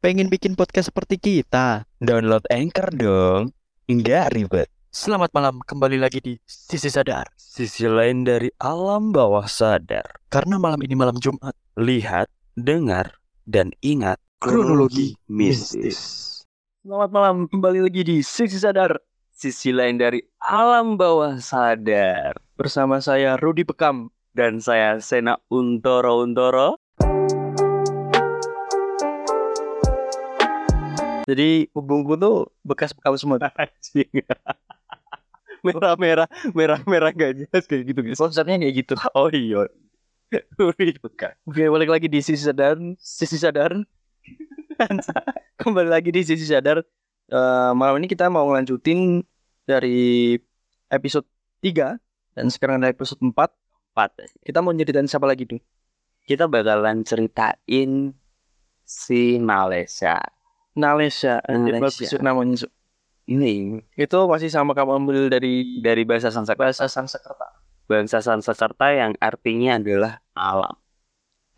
Pengen bikin podcast seperti kita? Download Anchor dong. Nggak ribet. Selamat malam, kembali lagi di Sisi Sadar. Sisi lain dari alam bawah sadar. Karena malam ini malam Jumat. Lihat, dengar, dan ingat kronologi mistis. Selamat malam, kembali lagi di Sisi Sadar Sisi lain dari alam bawah sadar Bersama saya Rudi Pekam Dan saya Sena Untoro Untoro Jadi punggungku tuh bekas bekam semua. Merah-merah, merah-merah gak jelas kayak gitu guys. Konsepnya kayak gitu. Oh iya. Oke, balik lagi di Sisi Sadar Sisi Sadar. Kembali lagi di sisi sadar. Eh, malam ini kita mau ngelanjutin dari episode 3 dan sekarang ada episode 4 4 kita mau nyeritain siapa lagi tuh kita bakalan ceritain si Malaysia. Nalesya. bagus namanya. Ini itu masih sama kamu ambil dari dari bahasa Sanskerta, bahasa Sanskerta bahasa Sanskerta yang artinya adalah alam.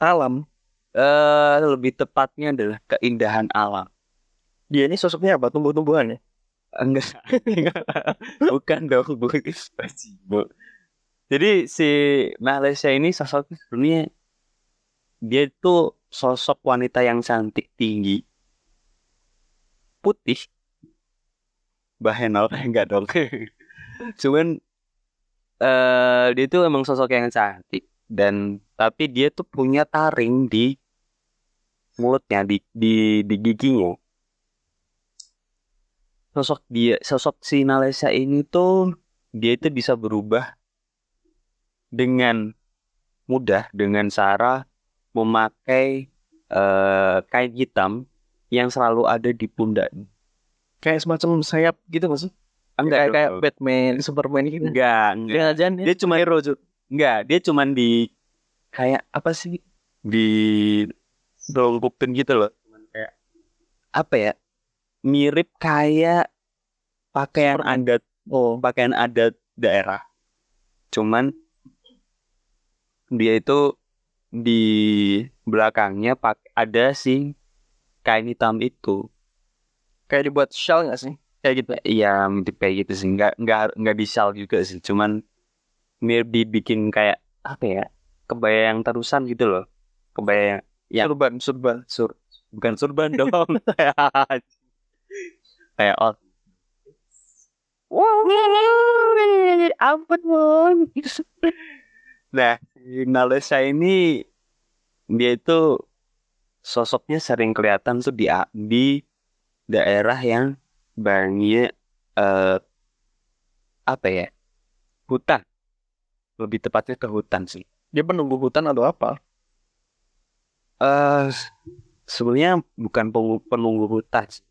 alam Eh lebih tepatnya adalah keindahan alam. dia ini sosoknya apa tumbuh-tumbuhan ya Enggak, bukan dong, bukan Bu. Jadi si Malaysia ini sosoknya sebenarnya dia itu sosok wanita yang cantik tinggi, putih, bahenol enggak dong. Cuman eh dia itu emang sosok yang cantik. Dan tapi dia tuh punya taring di mulutnya di di di giginya. Sosok dia sosok si Nalesa ini tuh dia itu bisa berubah dengan mudah dengan cara memakai eh, kain hitam yang selalu ada di pundaknya. kayak semacam sayap gitu maksud Enggak, kayak kayak. Batman Superman gitu enggak, enggak. dia aja Dia cuma hero, Cuk. Enggak, dia cuman di kayak apa sih? Di dongkukin gitu loh. Kayak apa ya? Mirip kayak pakaian adat oh pakaian adat daerah. Cuman dia itu di belakangnya pak ada si kain hitam itu. kayak dibuat shawl nggak sih kayak gitu Iya, kayak gitu sih. Nggak nggak nggak di shawl juga sih. Cuman mirip dibikin kayak apa ya? Kebaya yang terusan gitu loh. Kebaya yang Ya. surban surban sur bukan surban dong. kayak oh Nah, Nalesa ini dia itu sosoknya sering kelihatan tuh di di daerah yang banyak eh apa ya? Hutan. Lebih tepatnya ke hutan sih. dia penunggu hutan atau apa Eh sebenarnya bukan penunggu, hutan. sih.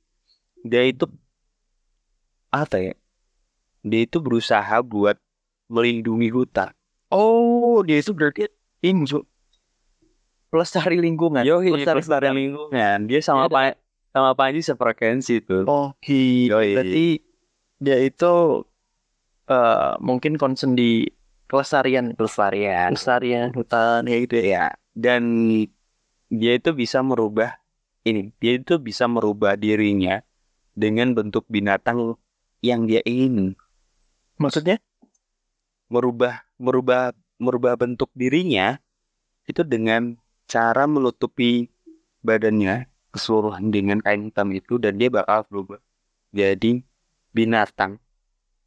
Dia itu apa ya? Dia itu berusaha buat melindungi hutan. Oh, dia itu berarti Su. Pelestari lingkungan. Yo, pelestari pelestarian lingkungan. Dia sama Pak sama Panji sefrekuensi tuh. Oh, hi. Yoi. Berarti dia itu eh mungkin concern di pelestarian, pelestarian. pelestarian hutan ya gitu ya. Ya, dan dia itu bisa merubah ini, dia itu bisa merubah dirinya dengan bentuk binatang yang dia ingin. Maksudnya? Merubah merubah merubah bentuk dirinya itu dengan cara menutupi badannya keseluruhan dengan kain hitam itu dan dia bakal berubah jadi binatang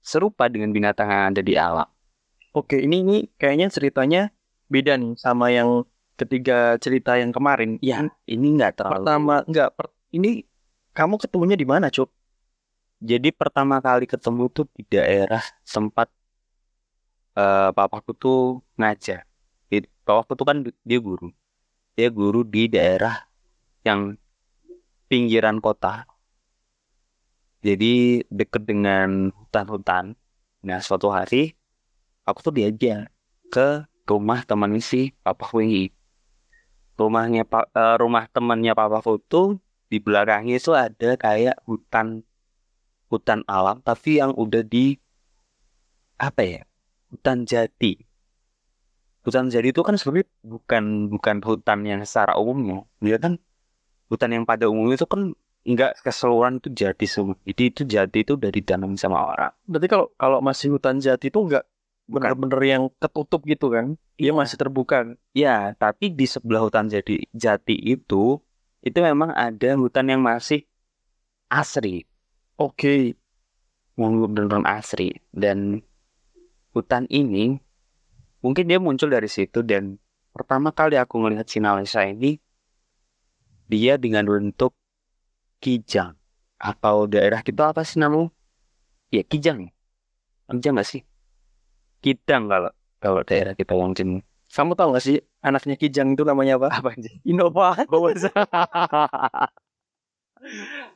serupa dengan binatang yang ada di alam. Oke, ini ini kayaknya ceritanya beda nih sama yang ketiga cerita yang kemarin. Ya, ini nggak terlalu Pertama, enggak, per- ini kamu ketemunya di mana, Cuk? Jadi pertama kali ketemu tuh di daerah tempat eh papaku tuh ngajar. Di- Papaku tuh kan dia guru. Dia guru di daerah yang pinggiran kota. Jadi deket dengan hutan-hutan. Nah, suatu hari aku tuh diajak ke rumah teman si papaku ini. Rumahnya pa- eh, rumah temannya papaku tuh di belakangnya itu ada kayak hutan hutan alam tapi yang udah di apa ya hutan jati hutan jati itu kan sebenarnya bukan bukan hutan yang secara umumnya dia kan hutan yang pada umumnya itu kan nggak keseluruhan itu jati semua. Jadi itu jati itu udah ditanam sama orang. Berarti kalau kalau masih hutan jati itu nggak bener-bener yang ketutup gitu kan? Dia masih terbuka. Ya, tapi di sebelah hutan jadi jati itu itu memang ada hutan yang masih asri, Oke. benar-benar asri dan hutan ini mungkin dia muncul dari situ dan pertama kali aku melihat Sinalesa ini dia dengan bentuk kijang atau daerah kita apa sih namanya? Ya kijang. Kijang nggak sih? Kidang kalau kalau daerah kita yang sini. Kamu tahu gak sih anaknya Kijang itu namanya apa? Apa aja? Innova.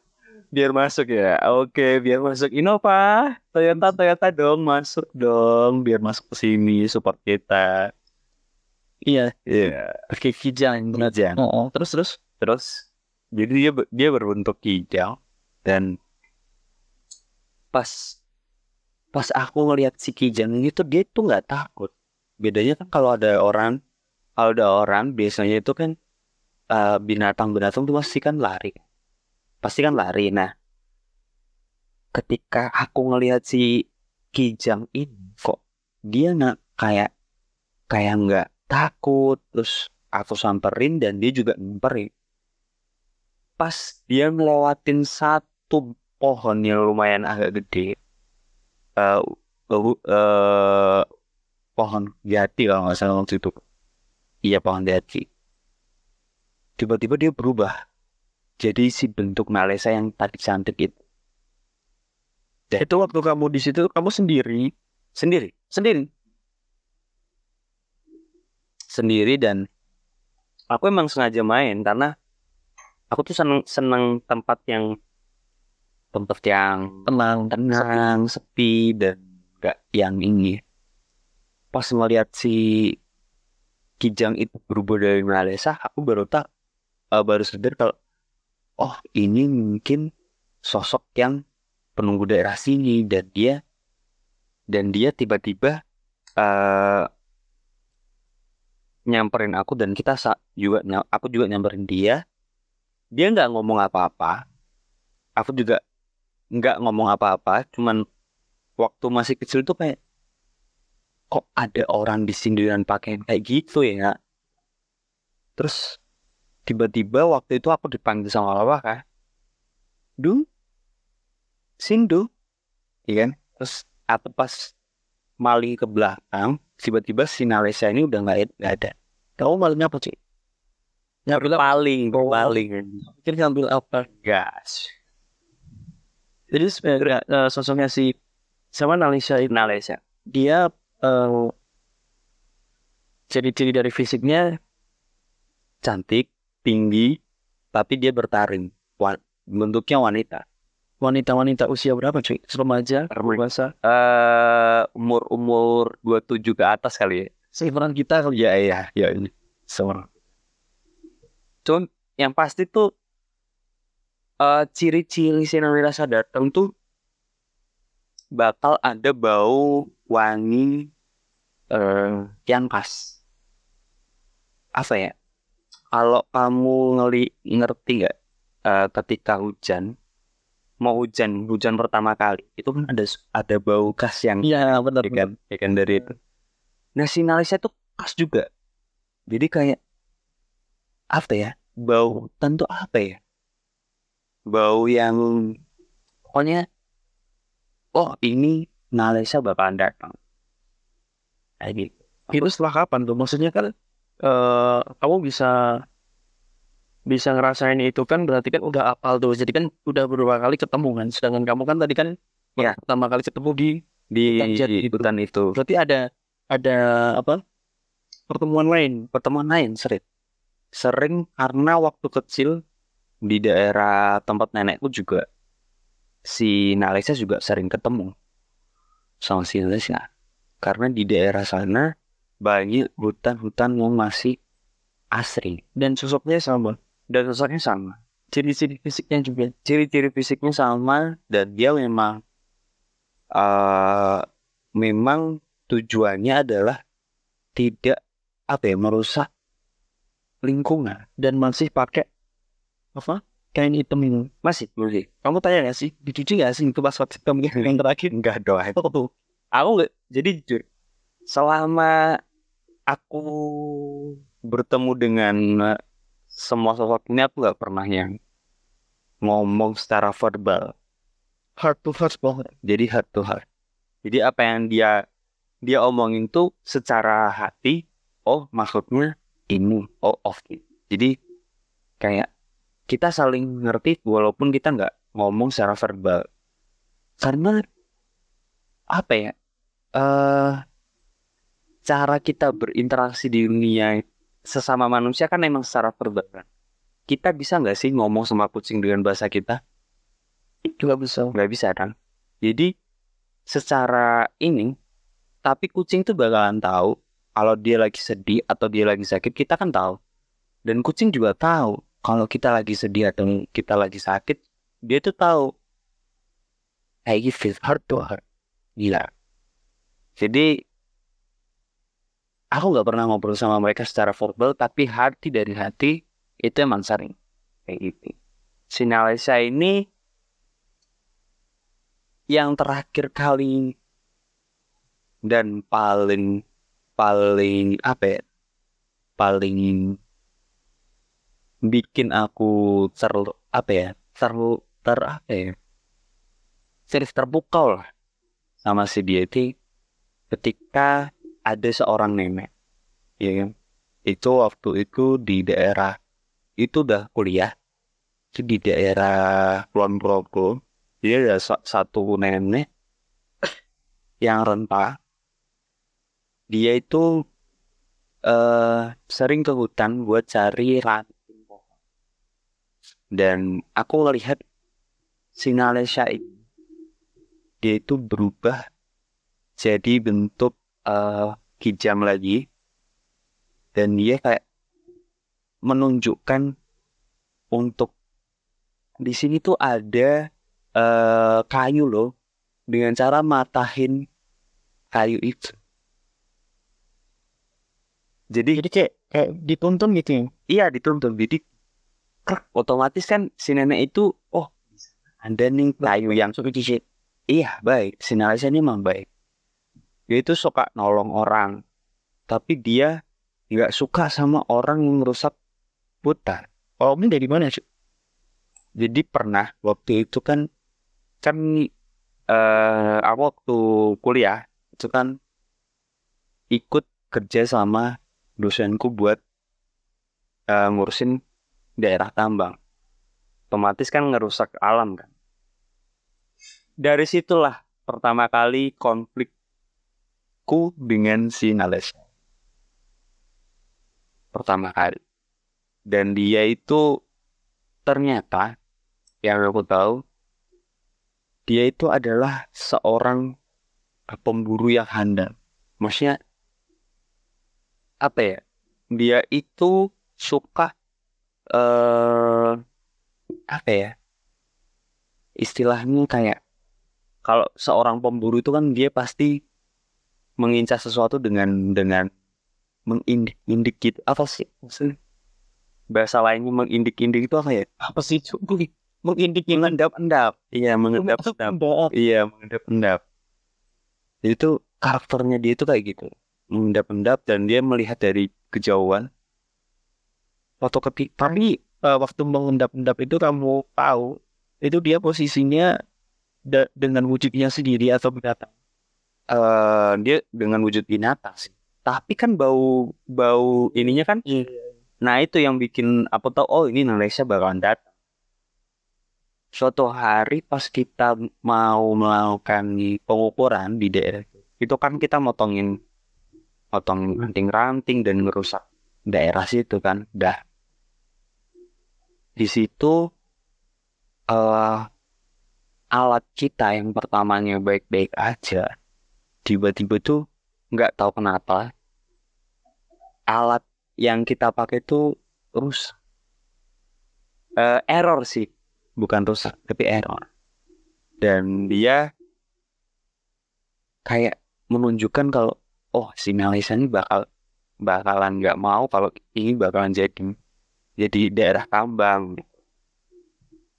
biar masuk ya. Oke, biar masuk Innova. Toyota Toyota dong, masuk dong. Biar masuk ke sini support kita. Iya. Iya. Oke, Kijang. Kijang. Oh, oh. Terus terus. Terus jadi dia dia berbentuk kijang dan pas pas aku ngelihat si kijang ini tuh dia tuh nggak takut. Bedanya kan kalau ada orang kalau ada orang biasanya itu kan eh, binatang-binatang tuh pasti kan lari. Pasti kan lari. Nah, ketika aku ngelihat si kijang ini kok dia nggak kayak kayak nggak takut terus aku samperin dan dia juga nyamperin. Pas dia ngelewatin satu pohon yang lumayan agak gede eh uh, uh, pohon jati kalau nggak salah waktu itu. Iya pohon jati tiba-tiba dia berubah jadi si bentuk Malaysia yang tadi cantik itu Itu waktu kamu di situ kamu sendiri. sendiri Sendiri. sendiri dan aku emang sengaja main karena aku tuh seneng seneng tempat yang tempat yang Tenang. tenang, sepi, dan gak yang ini. Pas ngeliat si Kijang itu berubah dari Malaysia, aku baru tak eh, baru sadar kalau oh ini mungkin sosok yang penunggu daerah sini dan dia dan dia tiba-tiba eh nyamperin aku dan kita juga aku juga nyamperin dia. Dia nggak ngomong apa-apa. Aku juga nggak ngomong apa-apa, cuman waktu masih kecil tuh kayak kok ada orang di sini dan pakaian kayak gitu ya. Terus tiba-tiba waktu itu aku dipanggil sama Lawa kan. Du, Sindu, iya kan? Terus aku pas maling ke belakang, tiba-tiba si Nalesa ini udah nggak ada. Kamu malingnya apa sih? Ngambil? Paling, paling. Pikir ngambil apa? Gas. Jadi sebenarnya eh, sosoknya si sama Nalesa. dia eh, ciri-ciri dari fisiknya Cantik, tinggi, tapi dia bertaring. Wa- bentuknya wanita. wanita-wanita usia berapa cuy? Remaja, dewasa, eh umur-umur 27 ke atas kali ya. seumuran kita kali Iya, iya, iya. ini. Seorang. Cuman yang pasti tuh eh ciri-ciri Rasa datang tuh bakal ada bau wangi eh yang khas. Apa ya? Kalau kamu ngeli ngerti nggak eh, ketika hujan mau hujan hujan pertama kali itu kan ada ada bau khas yang Iya benar. ya kan, ya kan dari itu. Nah, sinalisnya tuh khas juga. Jadi kayak apa ya? Bau hutan tuh apa ya? Bau yang pokoknya oh ini Nalesa bakalan datang. Kayak gitu. Itu setelah kapan tuh? Maksudnya kan eh kamu bisa bisa ngerasain itu kan berarti kan udah apal tuh. Jadi kan udah beberapa kali ketemu kan. Sedangkan kamu kan tadi kan Iya. pertama kali ketemu di Di Hutan jati itu. hutan itu. berarti ada ada apa? Pertemuan lain. Pertemuan lain sering. Sering karena waktu kecil di daerah tempat nenekku juga si Nalesa juga sering ketemu sama si Nalesa. Karena di daerah sana banyak hutan-hutan yang masih asri Dan sosoknya sama. dan sosoknya sama. Ciri-ciri fisiknya juga. Ciri-ciri fisiknya sama dan dia memang eh memang tujuannya adalah tidak apa ya merusak lingkungan. Dan masih pakai apa kain hitam ini Masih, masih. kamu tanya gak sih dicuci gak sih itu pas waktu kamu yang terakhir Enggak dong. oh, Aku nggak. Jadi jujur, selama aku bertemu dengan eh, semua sosok ini, aku nggak pernah yang ngomong secara verbal. heart to heart banget Jadi heart to heart. Jadi apa yang dia dia omongin tuh secara hati, oh maksudnya ini, oh off Jadi kayak kita saling ngerti walaupun kita nggak ngomong secara verbal. Karena apa ya? eh cara kita berinteraksi di dunia sesama manusia kan emang secara verbal kan. Kita bisa nggak sih ngomong sama kucing dengan bahasa kita? juga bisa. Nggak bisa kan? Jadi secara ini tapi kucing tuh bakalan tahu kalau dia lagi sedih atau dia lagi sakit kita kan tahu. Dan kucing juga tahu kalau kita lagi sedih atau kita lagi sakit dia tuh tahu. Kayak gitu heart to heart gila. Jadi aku nggak pernah ngobrol sama mereka secara verbal tapi hati dari hati itu emang sering. Kayak gitu. Si Nalesa ini yang terakhir kali dan paling paling apa ya paling bikin aku ter apa ya ter ter apa ya serius terpukau lah sama si dia. Itu ketika ada seorang nenek ya kan? Itu waktu itu di daerah itu udah kuliah. Itu di daerah Kulon Progo dia ada sa- satu nenek yang renta. Dia itu eh sering ke hutan buat cari ranting pohon. Dan aku melihat si Nalesha ini. Dia itu berubah jadi bentuk eh hijam lagi. Dan dia kayak menunjukkan untuk di sini tuh ada eh kayu loh. Dengan cara matahin kayu itu. Jadi jadi kayak kayak dituntun gitu ya? Iya dituntun. Jadi krek, otomatis kan si nenek itu oh ada nih kayu yang suka iya baik. Si Nalesa ini emang baik dia itu suka nolong orang tapi dia nggak suka sama orang yang merusak hutan oh ini dari mana sih Jadi pernah waktu itu kan kan eh aku waktu kuliah itu kan ikut kerja sama dosenku buat eh, ngurusin daerah tambang. Otomatis kan ngerusak alam kan. Dari situlah pertama kali konflikku dengan si Nales. Pertama kali. Dan dia itu ternyata yang aku tahu dia itu adalah seorang pemburu yang handal. Maksudnya apa ya? Dia itu suka eh apa ya? Istilahnya kayak kalau seorang pemburu itu kan dia pasti mengincar sesuatu dengan dengan mengindik gitu. Apa sih maksudnya? Bahasa lainnya mengindik-indik itu apa ya? Apa sih? Cuy. Mengindik mengendap-endap iya mengendap-endap mengendap Iya, mengendap-endap. Jadi itu karakternya dia itu kayak gitu. Mengendap-endap dan dia melihat dari kejauhan. Foto ketik. tapi eh, waktu mengendap-endap itu kamu tahu itu dia posisinya dengan wujudnya sendiri atau binatang eh dia dengan wujud binatang sih. Tapi kan bau bau ininya kan. Nah itu yang bikin aku tahu oh ini Indonesia bakalan datang. Suatu hari pas kita mau melakukan pengukuran di daerah itu kan kita motongin motong ranting-ranting dan ngerusak daerah situ kan. Dah di situ eh alat kita yang pertamanya baik-baik aja tiba-tiba tuh nggak tahu kenapa alat yang kita pakai tuh rusak. Eh, error sih. Bukan rusak tapi error. Dan dia kayak menunjukkan kalau oh si Melisa ini bakal bakalan nggak mau kalau ini bakalan jadi jadi daerah tambang.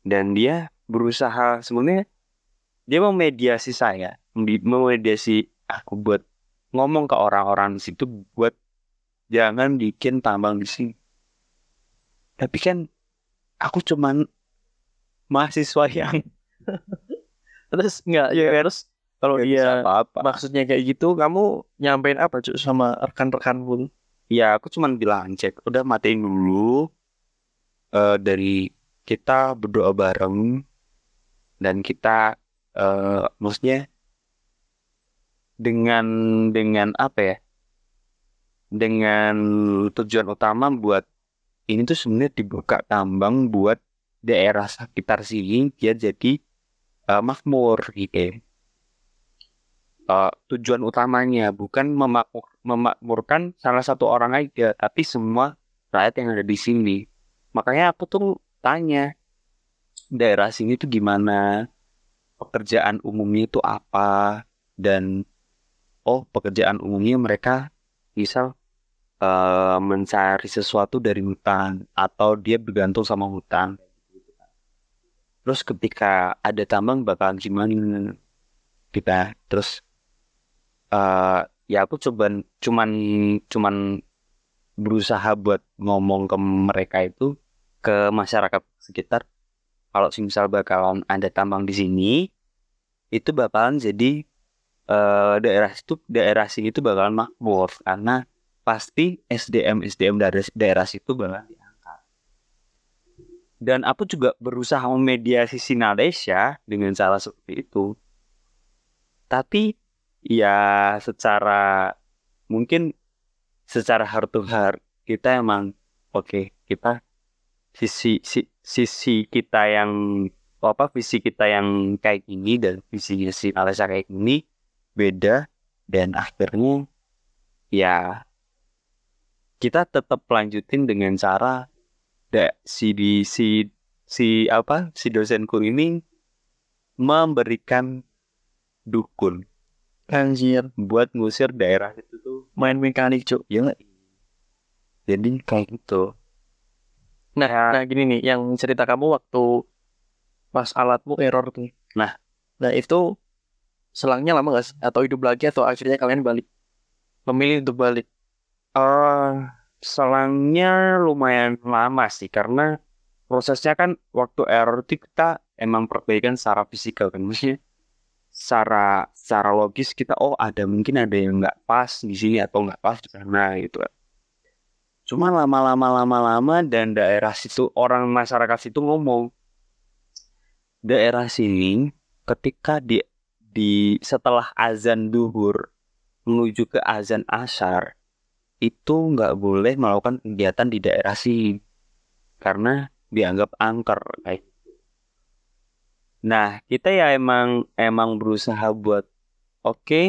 Dan dia berusaha sebenarnya dia memediasi saya mem- memediasi aku buat ngomong ke orang-orang di situ buat jangan bikin tambang di sini tapi kan aku cuman mahasiswa yang Terus enggak ya terus kalau nggak bisa dia apa-apa maksudnya kayak gitu kamu nyampein apa cuy sama rekan-rekanmu? Ya, aku cuman bilang cek, udah matiin dulu. eh dari kita berdoa bareng dan kita eh maksudnya dengan dengan apa ya? Dengan tujuan utama buat ini tuh sebenarnya dibuka tambang buat daerah sekitar sini biar jadi eh, makmur gitu. Eh, tujuan utamanya bukan memakmur, memakmurkan salah satu orang aja, tapi semua rakyat yang ada di sini. Makanya aku tuh tanya, daerah sini tuh gimana? Pekerjaan umumnya itu apa? Dan oh, pekerjaan umumnya mereka misal eh, mencari sesuatu dari hutan atau dia bergantung sama hutan. Terus ketika ada tambang bakalan gimana kita terus eh ya aku coba cuman cuman berusaha buat ngomong ke mereka itu ke masyarakat sekitar kalau misal bakalan ada tambang di sini itu bakalan jadi eh, daerah itu daerah sini itu bakalan makmur. Karena pasti SDM SDM dari daerah situ bakalan diangkat. Dan aku juga berusaha memediasi Sinalesia dengan cara seperti itu. Tapi ya secara mungkin secara heart to heart kita emang oke kita sisi si- sisi kita yang apa visi kita yang kayak gini dan visinya si kayak gini beda dan akhirnya ya kita tetap lanjutin dengan cara da, si di si si apa si dosenku ini memberikan dukun Anjir, buat ngusir daerah itu tuh main mekanik cuy. ya jadi kayak gitu Nah, Ya. nah gini nih, yang cerita kamu waktu pas alatmu error tuh. Nah. nah itu selangnya lama gak? Atau hidup lagi atau akhirnya kalian balik? Memilih untuk balik. eh selangnya lumayan lama sih karena prosesnya kan waktu error itu kita emang perbaikan secara fisikal kan maksudnya secara secara logis kita oh ada mungkin ada yang nggak pas di sini atau nggak pas di sana gitu kan cuma lama-lama lama-lama dan daerah situ orang masyarakat situ ngomong daerah sini ketika di di setelah azan duhur menuju ke azan asar itu nggak boleh melakukan kegiatan di daerah sini karena dianggap angker kayak. Nah, kita ya emang emang berusaha buat oke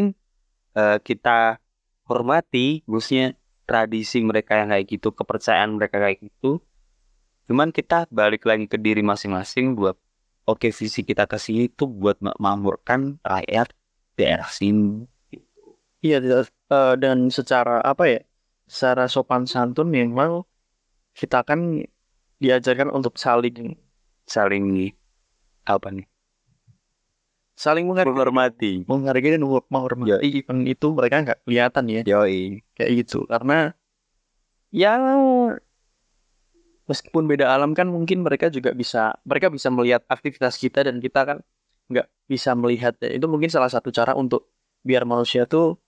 eh, kita hormati maksudnya tradisi mereka yang kayak gitu, kepercayaan mereka kayak gitu. Cuman kita balik lagi ke diri masing-masing buat oke visi kita ke sini tuh buat memakmurkan rakyat daerah sini. Iya, eh, dan secara apa ya? Secara sopan santun memang kita kan diajarkan untuk saling Saling apa nih? saling menghargai, Menghormati. menghargai dan menghormati. Even itu mereka nggak kelihatan ya, Yoi. kayak gitu. Karena ya meskipun beda alam kan mungkin mereka juga bisa mereka bisa melihat aktivitas kita dan kita kan nggak bisa melihat. Itu mungkin salah satu cara untuk biar manusia tuh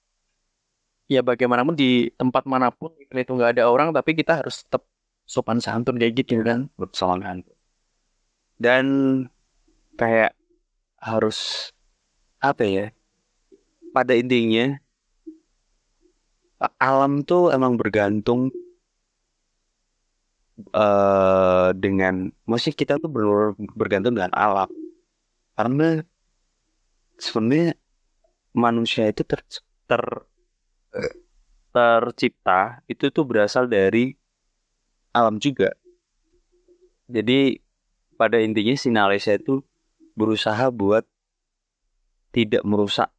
ya bagaimanapun di tempat mana pun itu nggak ada orang tapi kita harus tetap sopan santun kayak gitu kan. Bersamaan dan kayak harus apa ya pada intinya alam tuh emang bergantung eh dengan maksudnya kita tuh benar bergantung dengan alam karena sebenarnya manusia itu ter, ter tercipta itu tuh berasal dari alam juga jadi pada intinya Sinalesa itu berusaha buat tidak merusak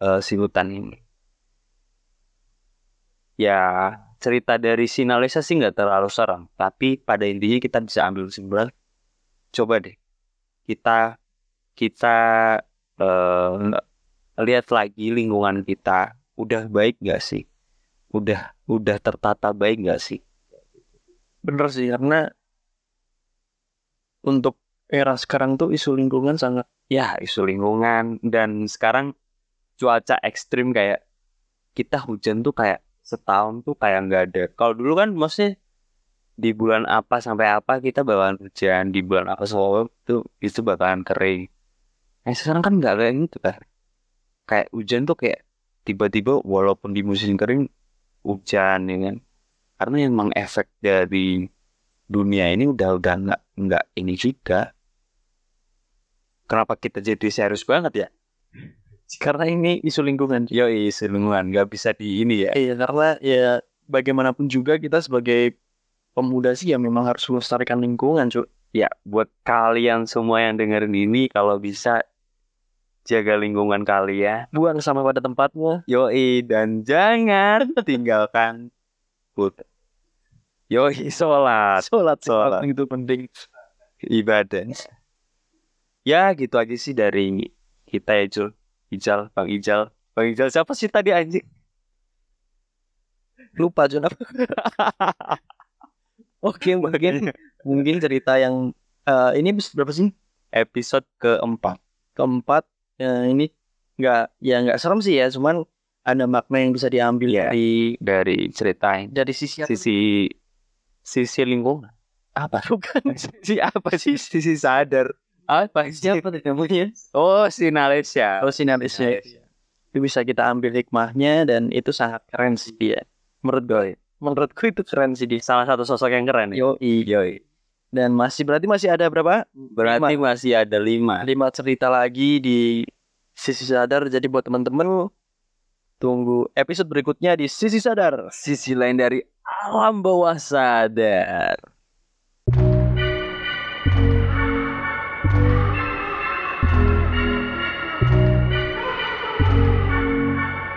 eh, si hutan ini. Ya cerita dari Sinalesa sih nggak terlalu serem, tapi pada intinya kita bisa ambil kesimpulan. Coba deh kita kita eh, lihat lagi lingkungan kita udah baik gak sih? Udah udah tertata baik gak sih? Bener sih karena untuk era sekarang tuh isu lingkungan sangat Ya, isu lingkungan dan sekarang cuaca ekstrim kayak kita hujan tuh kayak setahun tuh kayak nggak ada. Kalau dulu kan maksudnya di bulan apa sampai apa kita bakalan hujan, di bulan apa semua itu itu bakalan kering. Nah, sekarang kan nggak kayak gitu kan. Kayak hujan tuh kayak tiba-tiba walaupun di musim kering hujan ya kan. Karena emang efek dari dunia ini udah udah nggak nggak ini juga. Kenapa kita jadi serius banget ya? Karena ini isu lingkungan. Yo, isu lingkungan nggak bisa di ini ya. Iya karena ya bagaimanapun juga kita sebagai pemuda sih ya memang harus melestarikan lingkungan cuy. Ya, buat kalian semua yang dengerin ini, kalau bisa jaga lingkungan kalian. Buang sama pada tempatnya. Yoi, dan jangan tinggalkan food. Yoi, sholat, Sholat, Sholat. sholat itu penting. ibadah. Ya, gitu aja sih dari kita ya, Jul. Ijal, Bang Ijal. Bang Ijal siapa sih tadi anjing? Lupa Jun apa? Oke mungkin mungkin cerita yang eh, ini berapa sih? Episode keempat. Keempat eh, ini nggak ya nggak serem sih ya, cuman ada makna yang bisa diambil Iya. dari Dari ceritain dari sisi sisi sisi lingkungan. apa? Bukan Sisi apa sih? Sisi sadar. Apa sih? siapa namanya? Oh, si Nalesya. Oh sinalisnya itu bisa kita ambil hikmahnya dan itu sangat keren sih dia. Menurut gue, menurutku itu keren sih dia. Salah satu sosok yang keren ya. Yoi. Yoi. Dan masih berarti masih ada berapa? Berarti masih ada lima. lima cerita lagi di sisi sadar. Jadi buat teman-teman tunggu episode berikutnya di sisi sadar. Sisi lain dari alam bawah sadar.